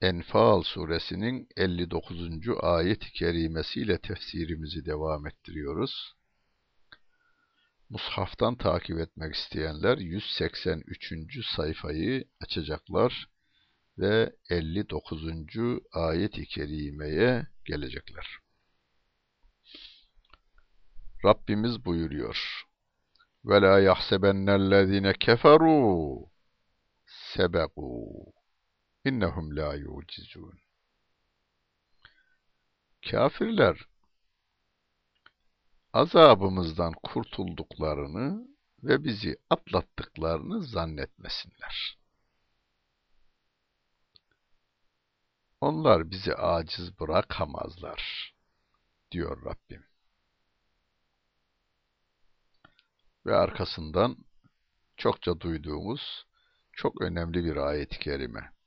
Enfal suresinin 59. ayet-i kerimesiyle tefsirimizi devam ettiriyoruz. Mushaftan takip etmek isteyenler 183. sayfayı açacaklar ve 59. ayet-i kerimeye gelecekler. Rabbimiz buyuruyor. وَلَا يَحْسَبَنَّ الَّذ۪ينَ كَفَرُوا سَبَقُوا İnnehum la yucizun. Kafirler azabımızdan kurtulduklarını ve bizi atlattıklarını zannetmesinler. Onlar bizi aciz bırakamazlar, diyor Rabbim. Ve arkasından çokça duyduğumuz çok önemli bir ayet-i kerime.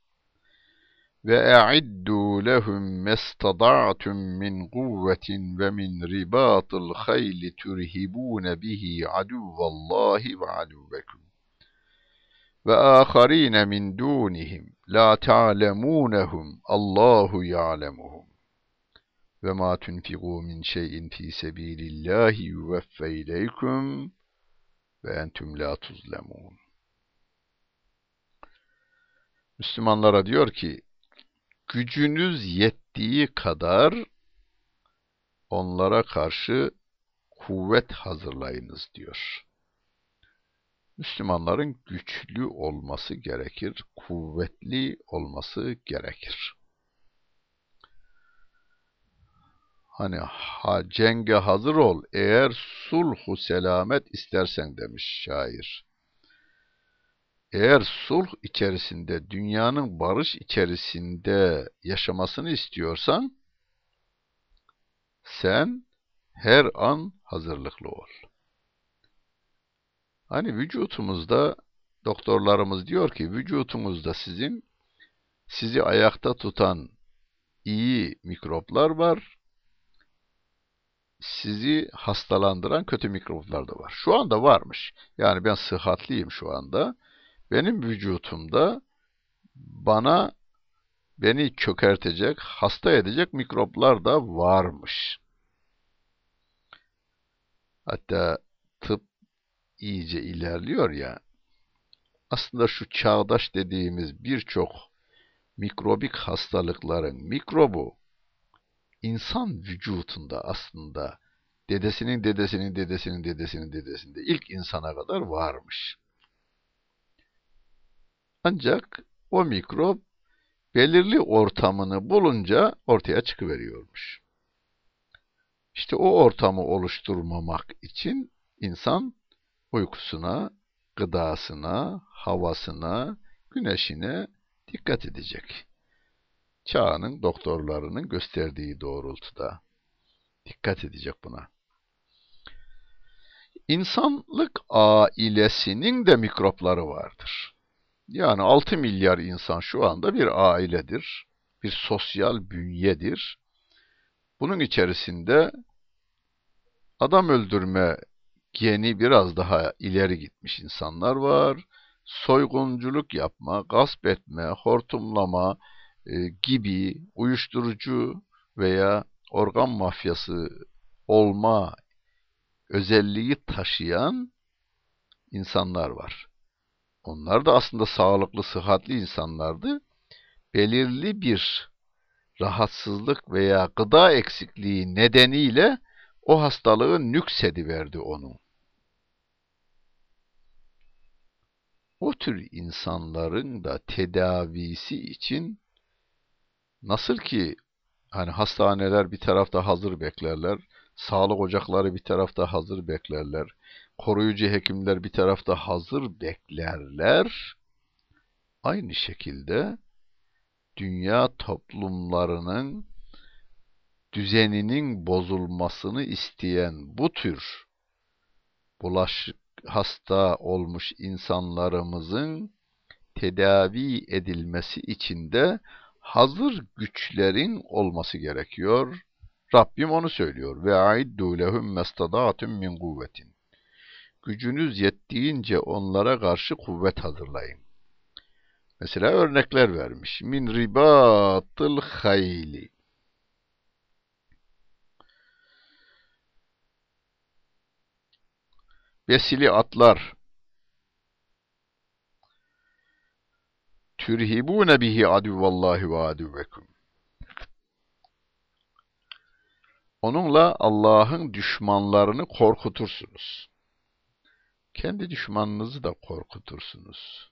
وَاَعِدُّوا لَهُمْ مَسْتَضَعْتُمْ مِنْ قُوَّةٍ وَمِنْ رِبَاطِ الْخَيْلِ تُرْهِبُونَ بِهِ عَدُوَّ اللَّهِ وَعَدُوَّكُمْ وَآخَرِينَ مِنْ دُونِهِمْ لَا تَعْلَمُونَهُمْ اللَّهُ يَعْلَمُهُمْ وَمَا تُنْفِقُوا مِنْ شَيْءٍ فِي سَبِيلِ اللَّهِ يُوَفَّ إِلَيْكُمْ وَاَنْتُمْ لَا تُظْلَمُونَ Müslümanlara diyor ki, gücünüz yettiği kadar onlara karşı kuvvet hazırlayınız diyor. Müslümanların güçlü olması gerekir, kuvvetli olması gerekir. Hani ha, cenge hazır ol eğer sulhu selamet istersen demiş şair eğer sulh içerisinde, dünyanın barış içerisinde yaşamasını istiyorsan, sen her an hazırlıklı ol. Hani vücutumuzda, doktorlarımız diyor ki, vücutumuzda sizin, sizi ayakta tutan iyi mikroplar var, sizi hastalandıran kötü mikroplar da var. Şu anda varmış. Yani ben sıhhatliyim şu anda benim vücutumda bana beni çökertecek, hasta edecek mikroplar da varmış. Hatta tıp iyice ilerliyor ya, aslında şu çağdaş dediğimiz birçok mikrobik hastalıkların mikrobu insan vücutunda aslında dedesinin dedesinin dedesinin dedesinin dedesinde ilk insana kadar varmış. Ancak o mikrop belirli ortamını bulunca ortaya çıkıveriyormuş. İşte o ortamı oluşturmamak için insan uykusuna, gıdasına, havasına, güneşine dikkat edecek. Çağının doktorlarının gösterdiği doğrultuda dikkat edecek buna. İnsanlık ailesinin de mikropları vardır. Yani 6 milyar insan şu anda bir ailedir, bir sosyal bünyedir. Bunun içerisinde adam öldürme geni biraz daha ileri gitmiş insanlar var. Soygunculuk yapma, gasp etme, hortumlama e, gibi uyuşturucu veya organ mafyası olma özelliği taşıyan insanlar var. Onlar da aslında sağlıklı, sıhhatli insanlardı. Belirli bir rahatsızlık veya gıda eksikliği nedeniyle o hastalığı nüksediverdi onu. O tür insanların da tedavisi için nasıl ki hani hastaneler bir tarafta hazır beklerler, sağlık ocakları bir tarafta hazır beklerler, koruyucu hekimler bir tarafta hazır beklerler. Aynı şekilde dünya toplumlarının düzeninin bozulmasını isteyen bu tür bulaş hasta olmuş insanlarımızın tedavi edilmesi için de hazır güçlerin olması gerekiyor. Rabbim onu söylüyor. Ve aiddu lehum mestadatum min kuvvetin. Gücünüz yettiğince onlara karşı kuvvet hazırlayın. Mesela örnekler vermiş. Min ribatıl hayli. Besili atlar. Türhibune bihi aduvallahi ve aduvekum. Onunla Allah'ın düşmanlarını korkutursunuz. Kendi düşmanınızı da korkutursunuz.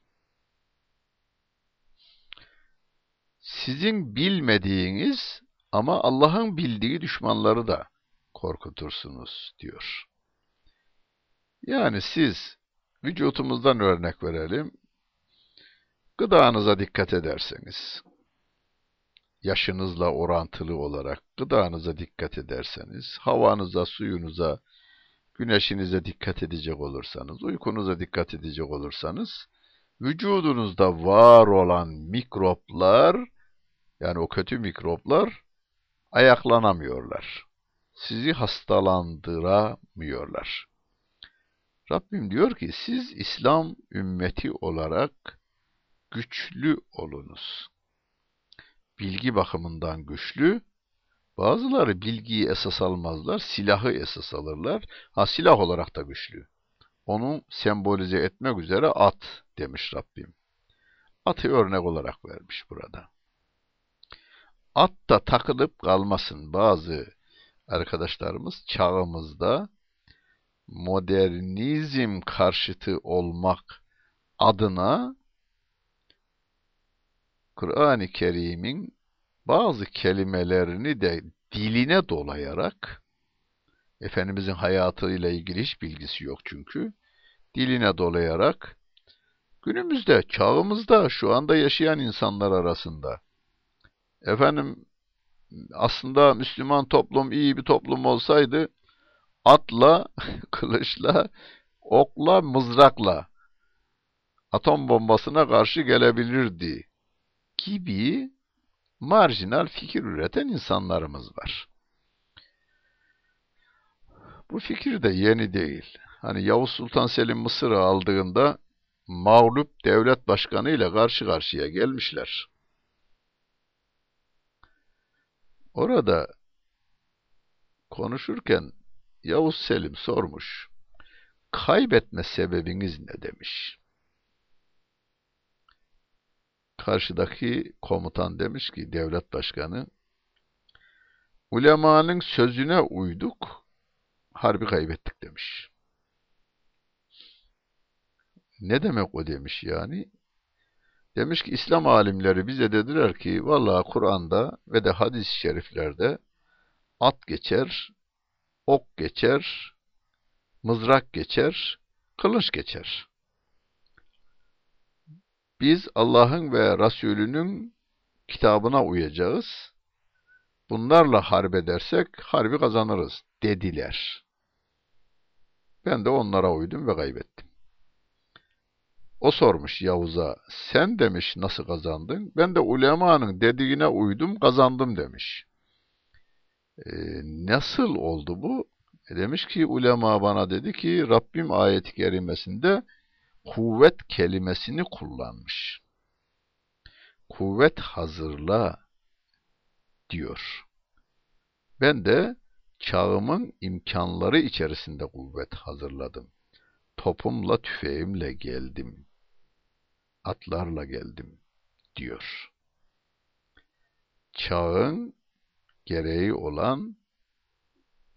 Sizin bilmediğiniz ama Allah'ın bildiği düşmanları da korkutursunuz diyor. Yani siz vücutumuzdan örnek verelim. Gıdanıza dikkat ederseniz, yaşınızla orantılı olarak gıdanıza dikkat ederseniz, havanıza, suyunuza, güneşinize dikkat edecek olursanız, uykunuza dikkat edecek olursanız, vücudunuzda var olan mikroplar, yani o kötü mikroplar, ayaklanamıyorlar. Sizi hastalandıramıyorlar. Rabbim diyor ki, siz İslam ümmeti olarak güçlü olunuz. Bilgi bakımından güçlü, bazıları bilgiyi esas almazlar, silahı esas alırlar. Ha silah olarak da güçlü. Onu sembolize etmek üzere at demiş Rabbim. Atı örnek olarak vermiş burada. At da takılıp kalmasın. Bazı arkadaşlarımız çağımızda modernizm karşıtı olmak adına Kur'an-ı Kerim'in bazı kelimelerini de diline dolayarak Efendimizin hayatıyla ilgili hiç bilgisi yok çünkü. Diline dolayarak günümüzde, çağımızda, şu anda yaşayan insanlar arasında. Efendim aslında Müslüman toplum iyi bir toplum olsaydı atla, kılıçla, okla, mızrakla atom bombasına karşı gelebilirdi gibi marjinal fikir üreten insanlarımız var. Bu fikir de yeni değil. Hani Yavuz Sultan Selim Mısır'ı aldığında mağlup devlet başkanı ile karşı karşıya gelmişler. Orada konuşurken Yavuz Selim sormuş. Kaybetme sebebiniz ne demiş. Karşıdaki komutan demiş ki devlet başkanı ulemanın sözüne uyduk, harbi kaybettik demiş. Ne demek o demiş yani? Demiş ki İslam alimleri bize dediler ki vallahi Kur'an'da ve de hadis-i şeriflerde at geçer, ok geçer, mızrak geçer, kılıç geçer. Biz Allah'ın ve Resulünün kitabına uyacağız. Bunlarla harp edersek harbi kazanırız dediler. Ben de onlara uydum ve kaybettim. O sormuş Yavuz'a, sen demiş nasıl kazandın? Ben de ulemanın dediğine uydum, kazandım demiş. E, nasıl oldu bu? E demiş ki ulema bana dedi ki Rabbim ayet-i kerimesinde kuvvet kelimesini kullanmış. Kuvvet hazırla diyor. Ben de çağımın imkanları içerisinde kuvvet hazırladım. Topumla tüfeğimle geldim. Atlarla geldim diyor. Çağın gereği olan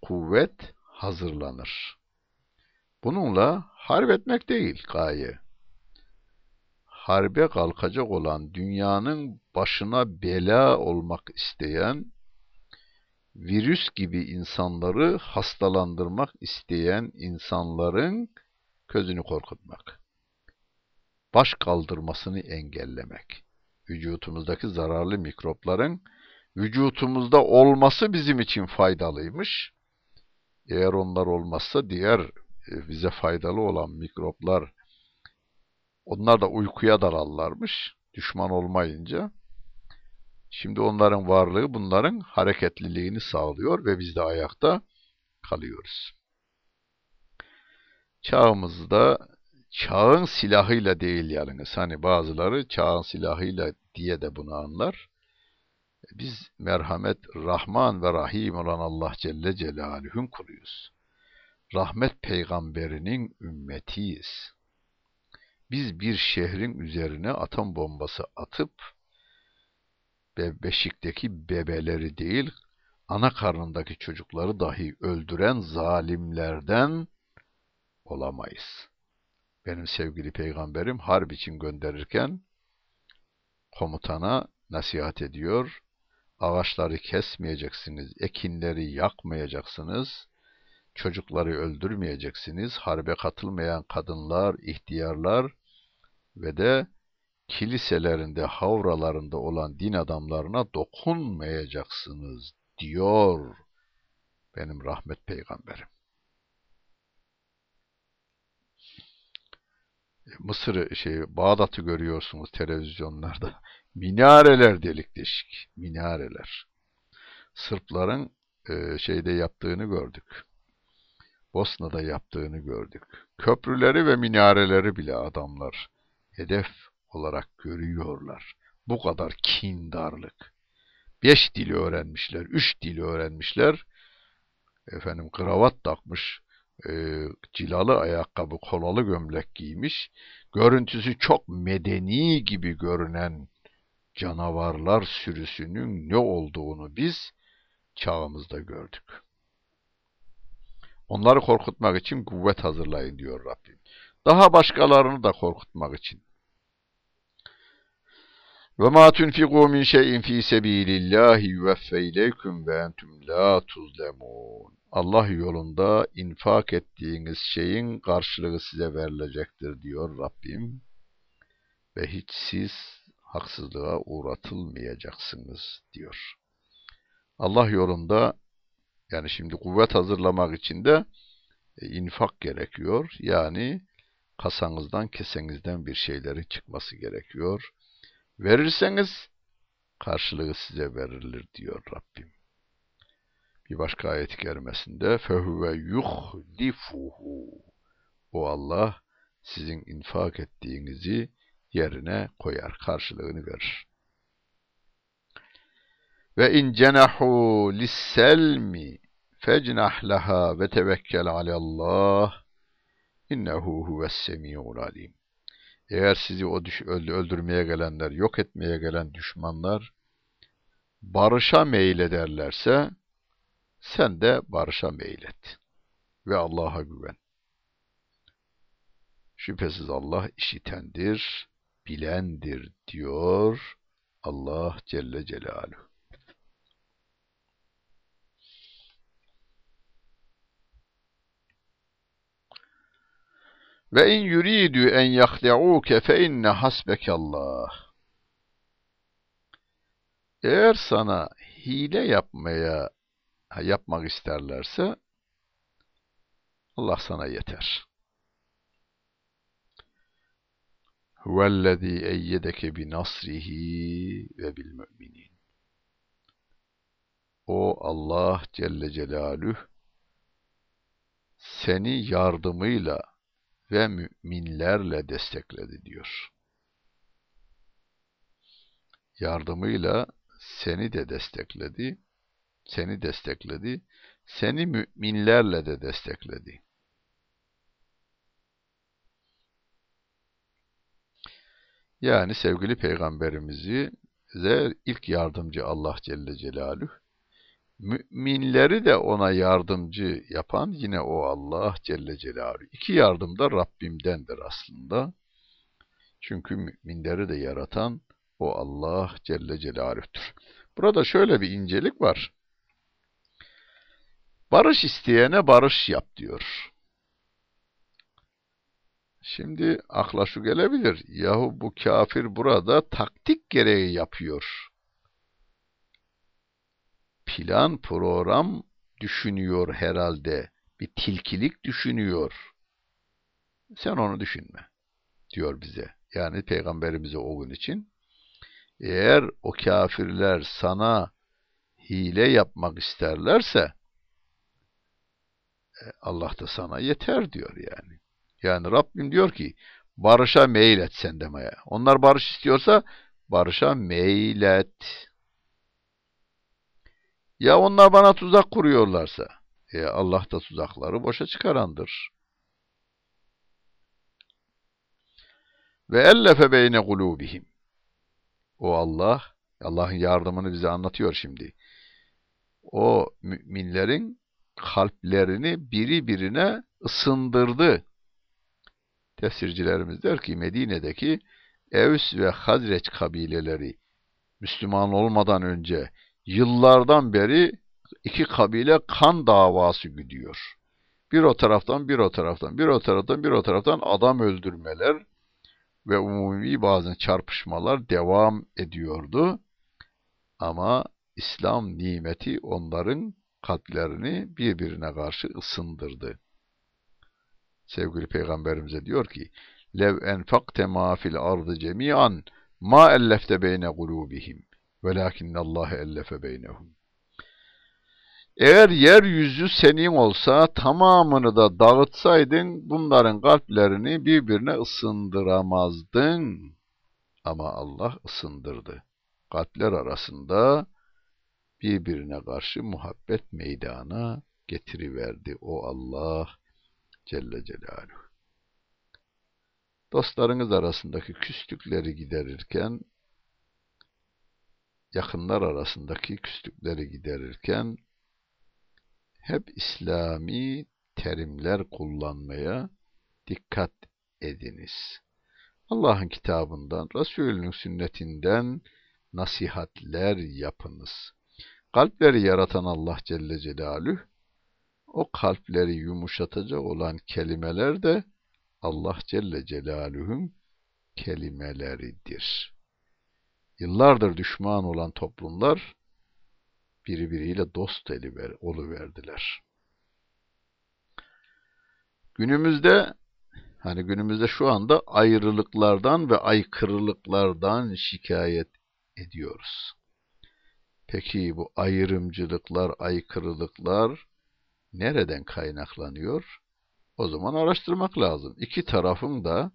kuvvet hazırlanır. Bununla harp etmek değil gaye. Harbe kalkacak olan dünyanın başına bela olmak isteyen, virüs gibi insanları hastalandırmak isteyen insanların gözünü korkutmak. Baş kaldırmasını engellemek. vücutumuzdaki zararlı mikropların vücutumuzda olması bizim için faydalıymış. Eğer onlar olmazsa diğer bize faydalı olan mikroplar onlar da uykuya dalarlarmış düşman olmayınca. Şimdi onların varlığı bunların hareketliliğini sağlıyor ve biz de ayakta kalıyoruz. Çağımızda çağın silahıyla değil yalnız. Hani bazıları çağın silahıyla diye de bunu anlar. Biz merhamet, Rahman ve Rahim olan Allah Celle Celaluhu'nun kuluyuz. Rahmet peygamberinin ümmetiyiz. Biz bir şehrin üzerine atom bombası atıp ve beşikteki bebeleri değil, ana karnındaki çocukları dahi öldüren zalimlerden olamayız. Benim sevgili peygamberim harp için gönderirken komutana nasihat ediyor. Ağaçları kesmeyeceksiniz, ekinleri yakmayacaksınız, çocukları öldürmeyeceksiniz, harbe katılmayan kadınlar, ihtiyarlar ve de kiliselerinde, havralarında olan din adamlarına dokunmayacaksınız diyor benim rahmet peygamberim. Mısır şey Bağdat'ı görüyorsunuz televizyonlarda. Minareler delik deşik. Minareler. Sırpların e, şeyde yaptığını gördük. Bosna'da yaptığını gördük. Köprüleri ve minareleri bile adamlar hedef olarak görüyorlar. Bu kadar kindarlık. Beş dili öğrenmişler, üç dili öğrenmişler. Efendim kravat takmış, e, cilalı ayakkabı, kolalı gömlek giymiş. Görüntüsü çok medeni gibi görünen canavarlar sürüsünün ne olduğunu biz çağımızda gördük. Onları korkutmak için kuvvet hazırlayın diyor Rabbim. Daha başkalarını da korkutmak için. Ve ma tunfiqu min şey'in fi sabilillahi yuvaffa ileykum ve entum la tuzlemun. Allah yolunda infak ettiğiniz şeyin karşılığı size verilecektir diyor Rabbim. Ve hiç siz haksızlığa uğratılmayacaksınız diyor. Allah yolunda yani şimdi kuvvet hazırlamak için de e, infak gerekiyor. Yani kasanızdan, kesenizden bir şeylerin çıkması gerekiyor. Verirseniz karşılığı size verilir diyor Rabbim. Bir başka ayet-i kerimesinde fehuve yuhlifuhu O Allah sizin infak ettiğinizi yerine koyar, karşılığını verir. Ve in cenahu lisselmi fecnah laha ve tevekkel alallah innehu huves semiul alim. Eğer sizi o düş öldürmeye gelenler, yok etmeye gelen düşmanlar barışa meylederlerse sen de barışa meylet ve Allah'a güven. Şüphesiz Allah işitendir, bilendir diyor Allah Celle Celaluhu. Ve in yuridu en yahli'uke fe inne hasbekallah. Eğer sana hile yapmaya yapmak isterlerse Allah sana yeter. Huvellezî eyyedeke bi nasrihi ve bil müminin. O Allah Celle Celaluhu seni yardımıyla ve müminlerle destekledi diyor. Yardımıyla seni de destekledi, seni destekledi, seni müminlerle de destekledi. Yani sevgili peygamberimizi ilk yardımcı Allah Celle Celaluhu, müminleri de ona yardımcı yapan yine o Allah Celle Celaluhu. İki yardım da Rabbimdendir aslında. Çünkü müminleri de yaratan o Allah Celle Celaluhu'dur. Burada şöyle bir incelik var. Barış isteyene barış yap diyor. Şimdi akla şu gelebilir. Yahu bu kafir burada taktik gereği yapıyor. Plan, program düşünüyor herhalde. Bir tilkilik düşünüyor. Sen onu düşünme diyor bize. Yani peygamberimize o gün için. Eğer o kafirler sana hile yapmak isterlerse e, Allah da sana yeter diyor yani. Yani Rabbim diyor ki barışa meylet sen demeye. Onlar barış istiyorsa barışa meylet. Ya onlar bana tuzak kuruyorlarsa e Allah da tuzakları boşa çıkarandır. Ve ellefe beyne kulubihim. O Allah, Allah'ın yardımını bize anlatıyor şimdi. O müminlerin kalplerini biri birine ısındırdı. Tefsircilerimiz der ki Medine'deki Evs ve Hazreç kabileleri Müslüman olmadan önce yıllardan beri iki kabile kan davası gidiyor. Bir o taraftan, bir o taraftan, bir o taraftan, bir o taraftan adam öldürmeler ve umumi bazı çarpışmalar devam ediyordu. Ama İslam nimeti onların kalplerini birbirine karşı ısındırdı. Sevgili Peygamberimize diyor ki, lev enfakte ma fil ardı cemi'an ma ellefte beyne kulubihim velakinnallâhe ellefe beynehum. Eğer yeryüzü senin olsa tamamını da dağıtsaydın bunların kalplerini birbirine ısındıramazdın. Ama Allah ısındırdı. Kalpler arasında birbirine karşı muhabbet meydana getiriverdi o Allah Celle Celaluhu. Dostlarınız arasındaki küslükleri giderirken, yakınlar arasındaki küslükleri giderirken, hep İslami terimler kullanmaya dikkat ediniz. Allah'ın kitabından, Resulünün sünnetinden nasihatler yapınız. Kalpleri yaratan Allah Celle Celaluhu, o kalpleri yumuşatacak olan kelimeler de Allah Celle Celaluhu'nun kelimeleridir. Yıllardır düşman olan toplumlar birbiriyle dost eli ver, oluverdiler. Günümüzde hani günümüzde şu anda ayrılıklardan ve aykırılıklardan şikayet ediyoruz. Peki bu ayrımcılıklar, aykırılıklar nereden kaynaklanıyor? O zaman araştırmak lazım. İki tarafın da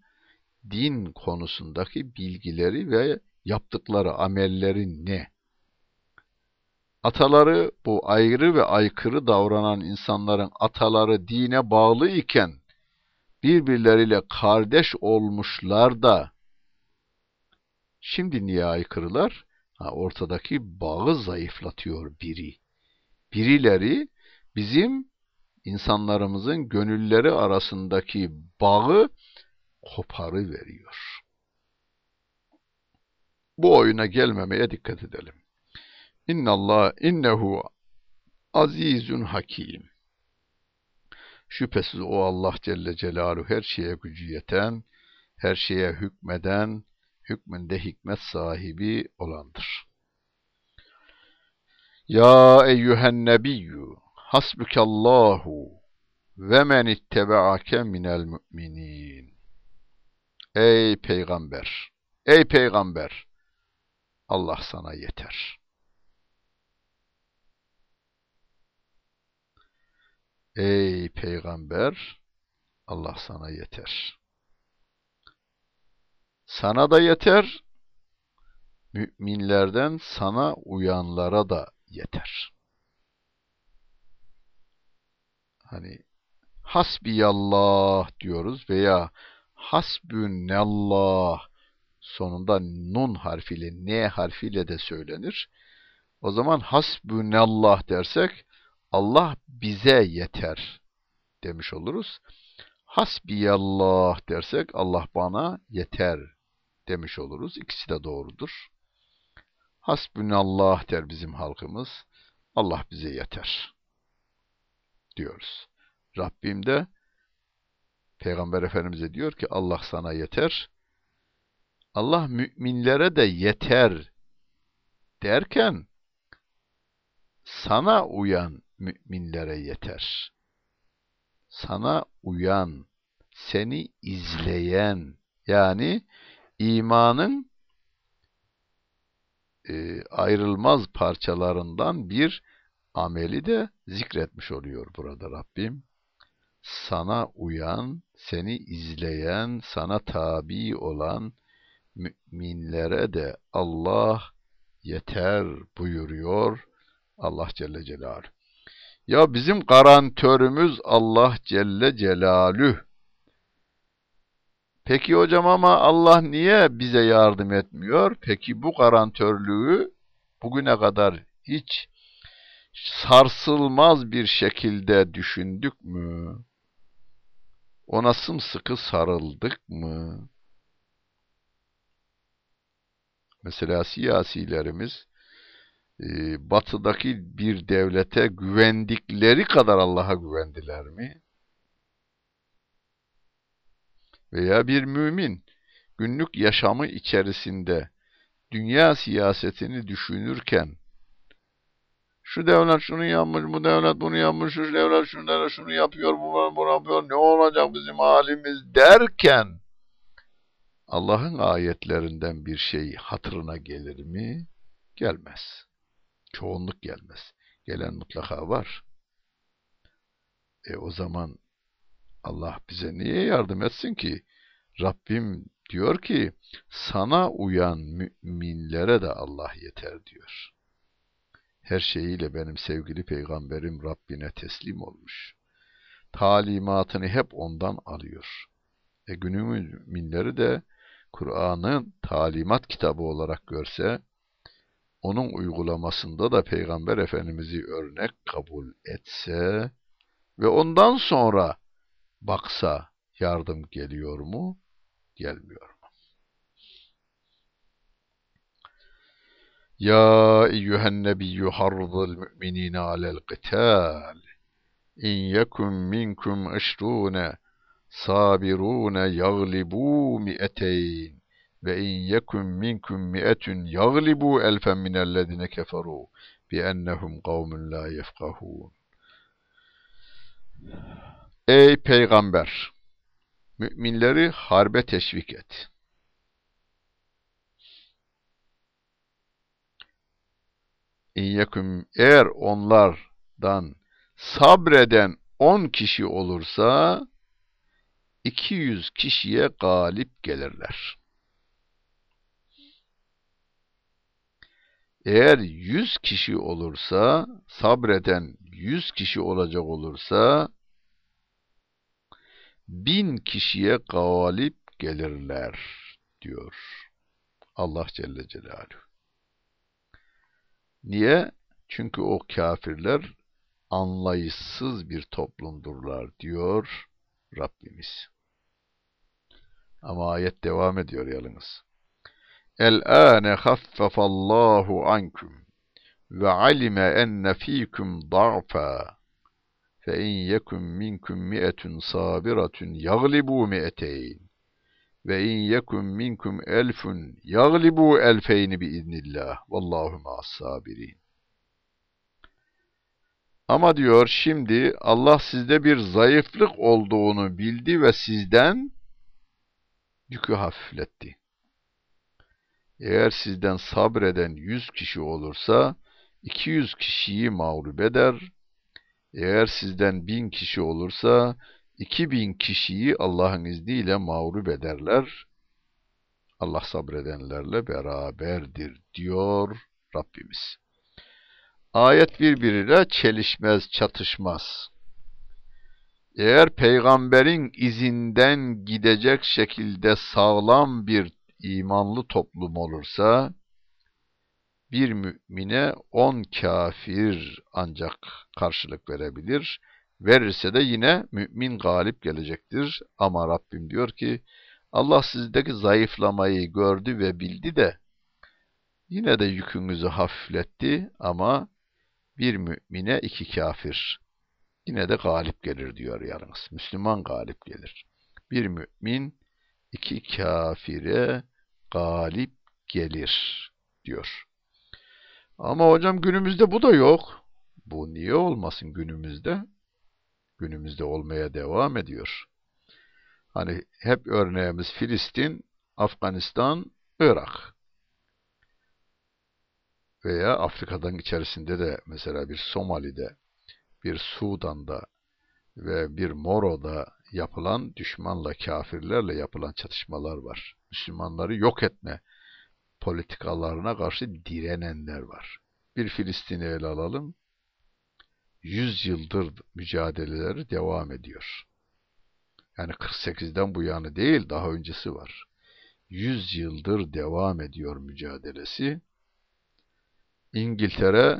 din konusundaki bilgileri ve yaptıkları amelleri ne? Ataları bu ayrı ve aykırı davranan insanların ataları dine bağlı iken birbirleriyle kardeş olmuşlar da şimdi niye aykırılar? Ha, ortadaki bağı zayıflatıyor biri. Birileri bizim insanlarımızın gönülleri arasındaki bağı koparı veriyor. Bu oyuna gelmemeye dikkat edelim. İnnallah innehu azizun hakim. Şüphesiz o Allah Celle Celaluhu her şeye gücü yeten, her şeye hükmeden, hükmünde hikmet sahibi olandır. Ya eyyühen nebiyyü hasbukallahu ve men ittebe'ake minel müminin. Ey peygamber, ey peygamber, Allah sana yeter. Ey peygamber, Allah sana yeter. Sana da yeter, müminlerden sana uyanlara da yeter. Hani hasbiyallah diyoruz veya hasbünallah sonunda nun harfiyle, n harfiyle de söylenir. O zaman hasbünallah dersek Allah bize yeter demiş oluruz. Hasbiyallah dersek Allah bana yeter demiş oluruz. İkisi de doğrudur. Hasbünallah der bizim halkımız. Allah bize yeter diyoruz. Rabbim de Peygamber Efendimiz'e diyor ki Allah sana yeter. Allah müminlere de yeter derken sana uyan müminlere yeter. Sana uyan, seni izleyen yani imanın e, ayrılmaz parçalarından bir ameli de zikretmiş oluyor burada Rabbim. Sana uyan, seni izleyen, sana tabi olan müminlere de Allah yeter buyuruyor Allah Celle Celaluhu. Ya bizim garantörümüz Allah Celle Celaluhu. Peki hocam ama Allah niye bize yardım etmiyor? Peki bu garantörlüğü bugüne kadar hiç sarsılmaz bir şekilde düşündük mü? Ona sımsıkı sarıldık mı? Mesela siyasilerimiz e, batıdaki bir devlete güvendikleri kadar Allah'a güvendiler mi? Veya bir mümin günlük yaşamı içerisinde dünya siyasetini düşünürken şu devlet şunu yapmış, bu devlet bunu yapmış, şu devlet şunu, şunu yapıyor, bunu, bunu yapıyor, ne olacak bizim halimiz derken Allah'ın ayetlerinden bir şey hatırına gelir mi? Gelmez. Çoğunluk gelmez. Gelen mutlaka var. E o zaman Allah bize niye yardım etsin ki? Rabbim diyor ki sana uyan müminlere de Allah yeter diyor. Her şeyiyle benim sevgili peygamberim Rabbine teslim olmuş. Talimatını hep ondan alıyor. E günümüz müminleri de Kur'an'ın talimat kitabı olarak görse, onun uygulamasında da Peygamber Efendimiz'i örnek kabul etse ve ondan sonra baksa yardım geliyor mu, gelmiyor mu? Ya eyyühen nebiyyü harrıl müminine alel qital. İn yekun minkum işrûne sabirûne yaglibu mi'eteyn ve in yekun minkum mi'etun yaglibu elfen minellezine keferu bi ennehum kavmun la yefkahun. Ey peygamber müminleri harbe teşvik et. İn yekun eğer onlardan sabreden on kişi olursa 200 kişiye galip gelirler. Eğer 100 kişi olursa, sabreden 100 kişi olacak olursa, bin kişiye galip gelirler diyor Allah Celle Celaluhu. Niye? Çünkü o kafirler anlayışsız bir toplumdurlar diyor Rabbimiz. Ama ayet devam ediyor yalnız. El-âne haffefallahu ankum ve alime enne fîkum da'fa fe in yekun minkum mi'etun sabiratun yaglibu mi'eteyn ve in yekun minkum elfun yaglibu elfeyni biiznillah vallahu ma'as sabirin. Ama diyor şimdi Allah sizde bir zayıflık olduğunu bildi ve sizden yükü hafifletti. Eğer sizden sabreden yüz kişi olursa, iki yüz kişiyi mağlup eder. Eğer sizden bin kişi olursa, iki bin kişiyi Allah'ın izniyle mağlup ederler. Allah sabredenlerle beraberdir diyor Rabbimiz. Ayet birbiriyle çelişmez, çatışmaz. Eğer peygamberin izinden gidecek şekilde sağlam bir imanlı toplum olursa, bir mümine on kafir ancak karşılık verebilir. Verirse de yine mümin galip gelecektir. Ama Rabbim diyor ki, Allah sizdeki zayıflamayı gördü ve bildi de, yine de yükünüzü hafifletti ama bir mümine iki kafir. Yine de galip gelir diyor yalnız. Müslüman galip gelir. bir mümin iki kafire galip gelir diyor. Ama hocam günümüzde bu da yok. Bu niye olmasın günümüzde? Günümüzde olmaya devam ediyor. Hani hep örneğimiz Filistin, Afganistan, Irak. Veya Afrika'dan içerisinde de mesela bir Somali'de, bir Sudan'da ve bir Moro'da yapılan düşmanla, kafirlerle yapılan çatışmalar var. Müslümanları yok etme politikalarına karşı direnenler var. Bir Filistin'i ele alalım. Yüz yıldır mücadeleleri devam ediyor. Yani 48'den bu yana değil, daha öncesi var. Yüz yıldır devam ediyor mücadelesi. İngiltere,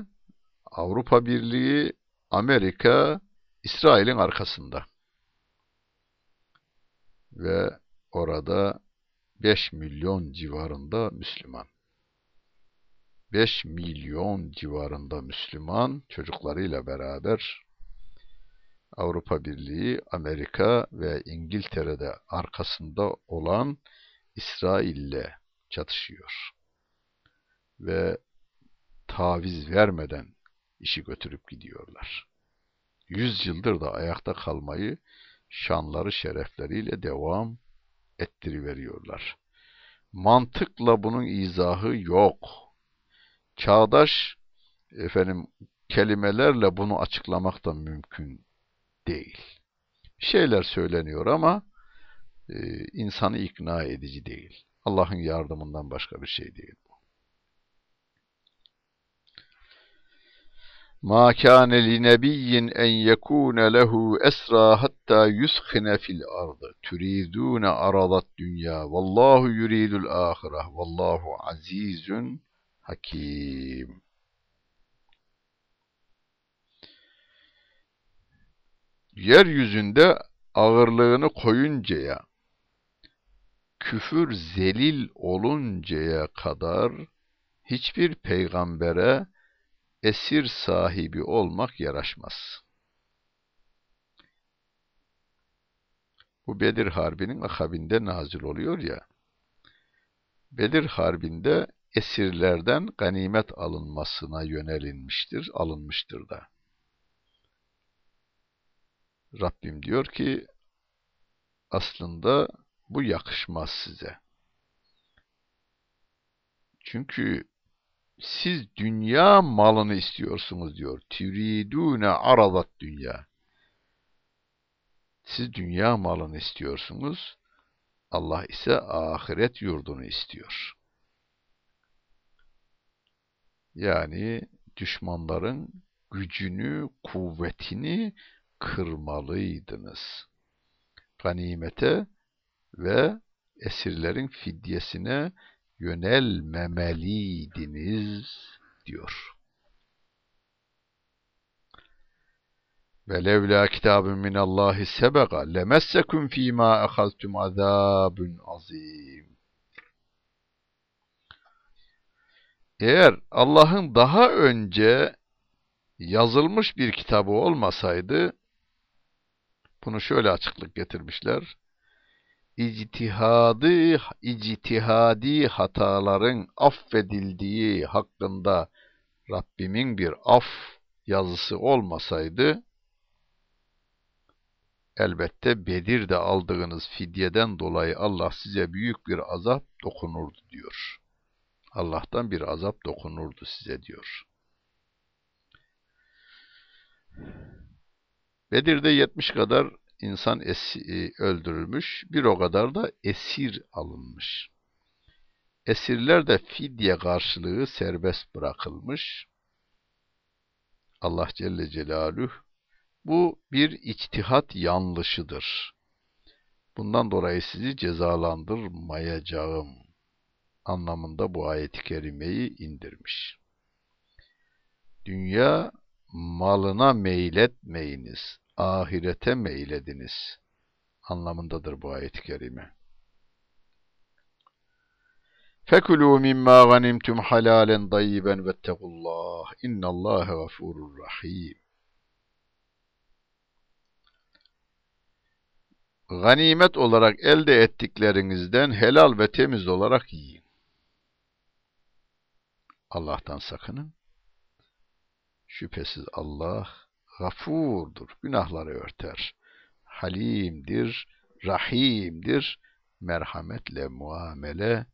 Avrupa Birliği, Amerika, İsrail'in arkasında. Ve orada 5 milyon civarında Müslüman. 5 milyon civarında Müslüman çocuklarıyla beraber Avrupa Birliği, Amerika ve İngiltere'de arkasında olan İsrail'le çatışıyor. Ve taviz vermeden işi götürüp gidiyorlar. Yüz yıldır da ayakta kalmayı şanları şerefleriyle devam ettiriveriyorlar. Mantıkla bunun izahı yok. Çağdaş efendim kelimelerle bunu açıklamak da mümkün değil. Şeyler söyleniyor ama e, insanı ikna edici değil. Allah'ın yardımından başka bir şey değil kana li nebiyyin en yekuna lehu esra hatta yuskhina fil ardı. Turidun aradat dünya. Vallahu yuridul ahireh. Vallahu azizun hakim. Yeryüzünde ağırlığını koyuncaya, küfür zelil oluncaya kadar hiçbir peygambere esir sahibi olmak yaraşmaz. Bu Bedir Harbi'nin akabinde nazil oluyor ya. Bedir Harbi'nde esirlerden ganimet alınmasına yönelinmiştir, alınmıştır da. Rabbim diyor ki aslında bu yakışmaz size. Çünkü siz dünya malını istiyorsunuz diyor. Türidune aradat dünya. Siz dünya malını istiyorsunuz. Allah ise ahiret yurdunu istiyor. Yani düşmanların gücünü, kuvvetini kırmalıydınız. Ganimete ve esirlerin fidyesine yönelmemeliydiniz diyor. Ve levla kitabun min Allahi sebega lemessekum fîmâ ehaltum azâbun azîm. Eğer Allah'ın daha önce yazılmış bir kitabı olmasaydı, bunu şöyle açıklık getirmişler ictihadı, ictihadi hataların affedildiği hakkında Rabbimin bir af yazısı olmasaydı, elbette Bedir'de aldığınız fidyeden dolayı Allah size büyük bir azap dokunurdu diyor. Allah'tan bir azap dokunurdu size diyor. Bedir'de 70 kadar insan esi, e, öldürülmüş, bir o kadar da esir alınmış. Esirler de fidye karşılığı serbest bırakılmış. Allah Celle Celaluhu bu bir içtihat yanlışıdır. Bundan dolayı sizi cezalandırmayacağım anlamında bu ayeti kerimeyi indirmiş. Dünya malına meyletmeyiniz ahirete meylediniz anlamındadır bu ayet-i kerime. Fekulû mimmâ ganimtum halâlen dayyiben vettegullah. İnnallâhe gafurur rahîm. ganimet olarak elde ettiklerinizden helal ve temiz olarak yiyin. Allah'tan sakının. Şüphesiz Allah gafurdur, günahları örter. Halimdir, rahimdir, merhametle muamele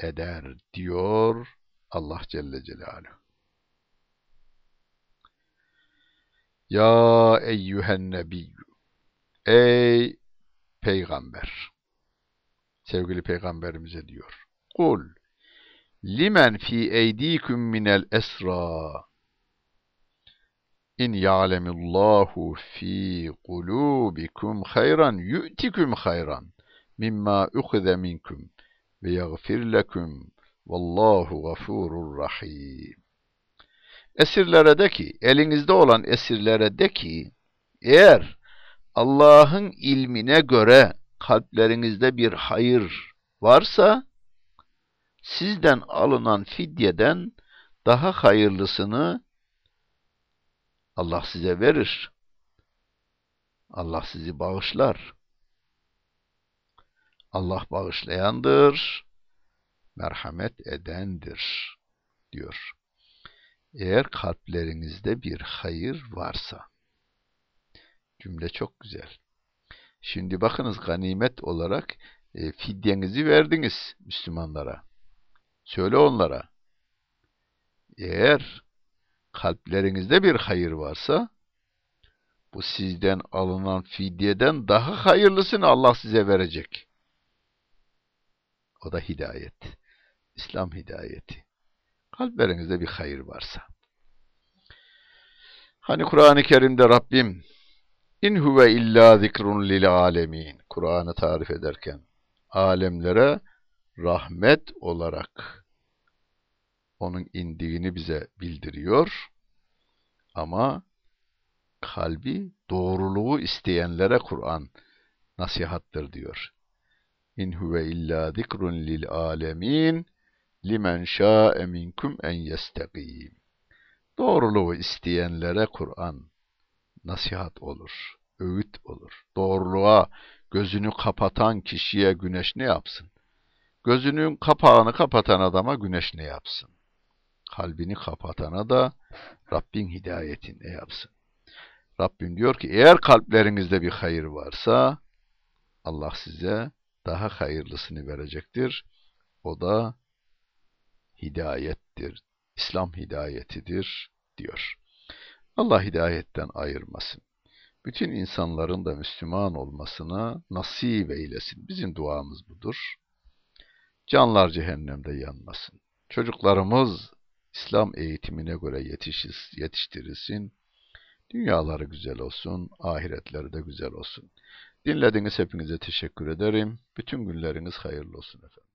eder diyor Allah Celle Celaluhu. Ya eyyühen nebiyyü Ey peygamber sevgili peygamberimize diyor. Kul limen fi eydikum minel esra İn ya'lemullahu fi kulubikum hayran yu'tikum hayran mimma ukhidha minkum ve yaghfir lekum vallahu gafurur rahim. Esirlere de ki, elinizde olan esirlere de ki, eğer Allah'ın ilmine göre kalplerinizde bir hayır varsa, sizden alınan fidyeden daha hayırlısını Allah size verir. Allah sizi bağışlar. Allah bağışlayandır, merhamet edendir diyor. Eğer kalplerinizde bir hayır varsa. Cümle çok güzel. Şimdi bakınız ganimet olarak e, fidyenizi verdiniz Müslümanlara. Söyle onlara. Eğer kalplerinizde bir hayır varsa bu sizden alınan fidyeden daha hayırlısını Allah size verecek. O da hidayet. İslam hidayeti. Kalplerinizde bir hayır varsa. Hani Kur'an-ı Kerim'de Rabbim İn huve illa zikrun lil alemin. Kur'an'ı tarif ederken alemlere rahmet olarak onun indiğini bize bildiriyor. Ama kalbi doğruluğu isteyenlere Kur'an nasihattır diyor. İn huve illa zikrun lil alemin limen şa'e minkum en yestegîm. Doğruluğu isteyenlere Kur'an nasihat olur, öğüt olur. Doğruluğa gözünü kapatan kişiye güneş ne yapsın? Gözünün kapağını kapatan adama güneş ne yapsın? Kalbini kapatana da Rabbin hidayetini ne yapsın? Rabbim diyor ki eğer kalplerinizde bir hayır varsa Allah size daha hayırlısını verecektir. O da hidayettir. İslam hidayetidir diyor. Allah hidayetten ayırmasın. Bütün insanların da Müslüman olmasına nasip eylesin. Bizim duamız budur. Canlar cehennemde yanmasın. Çocuklarımız İslam eğitimine göre yetişiz, yetiştirilsin. Dünyaları güzel olsun, ahiretleri de güzel olsun. Dinlediğiniz hepinize teşekkür ederim. Bütün günleriniz hayırlı olsun efendim.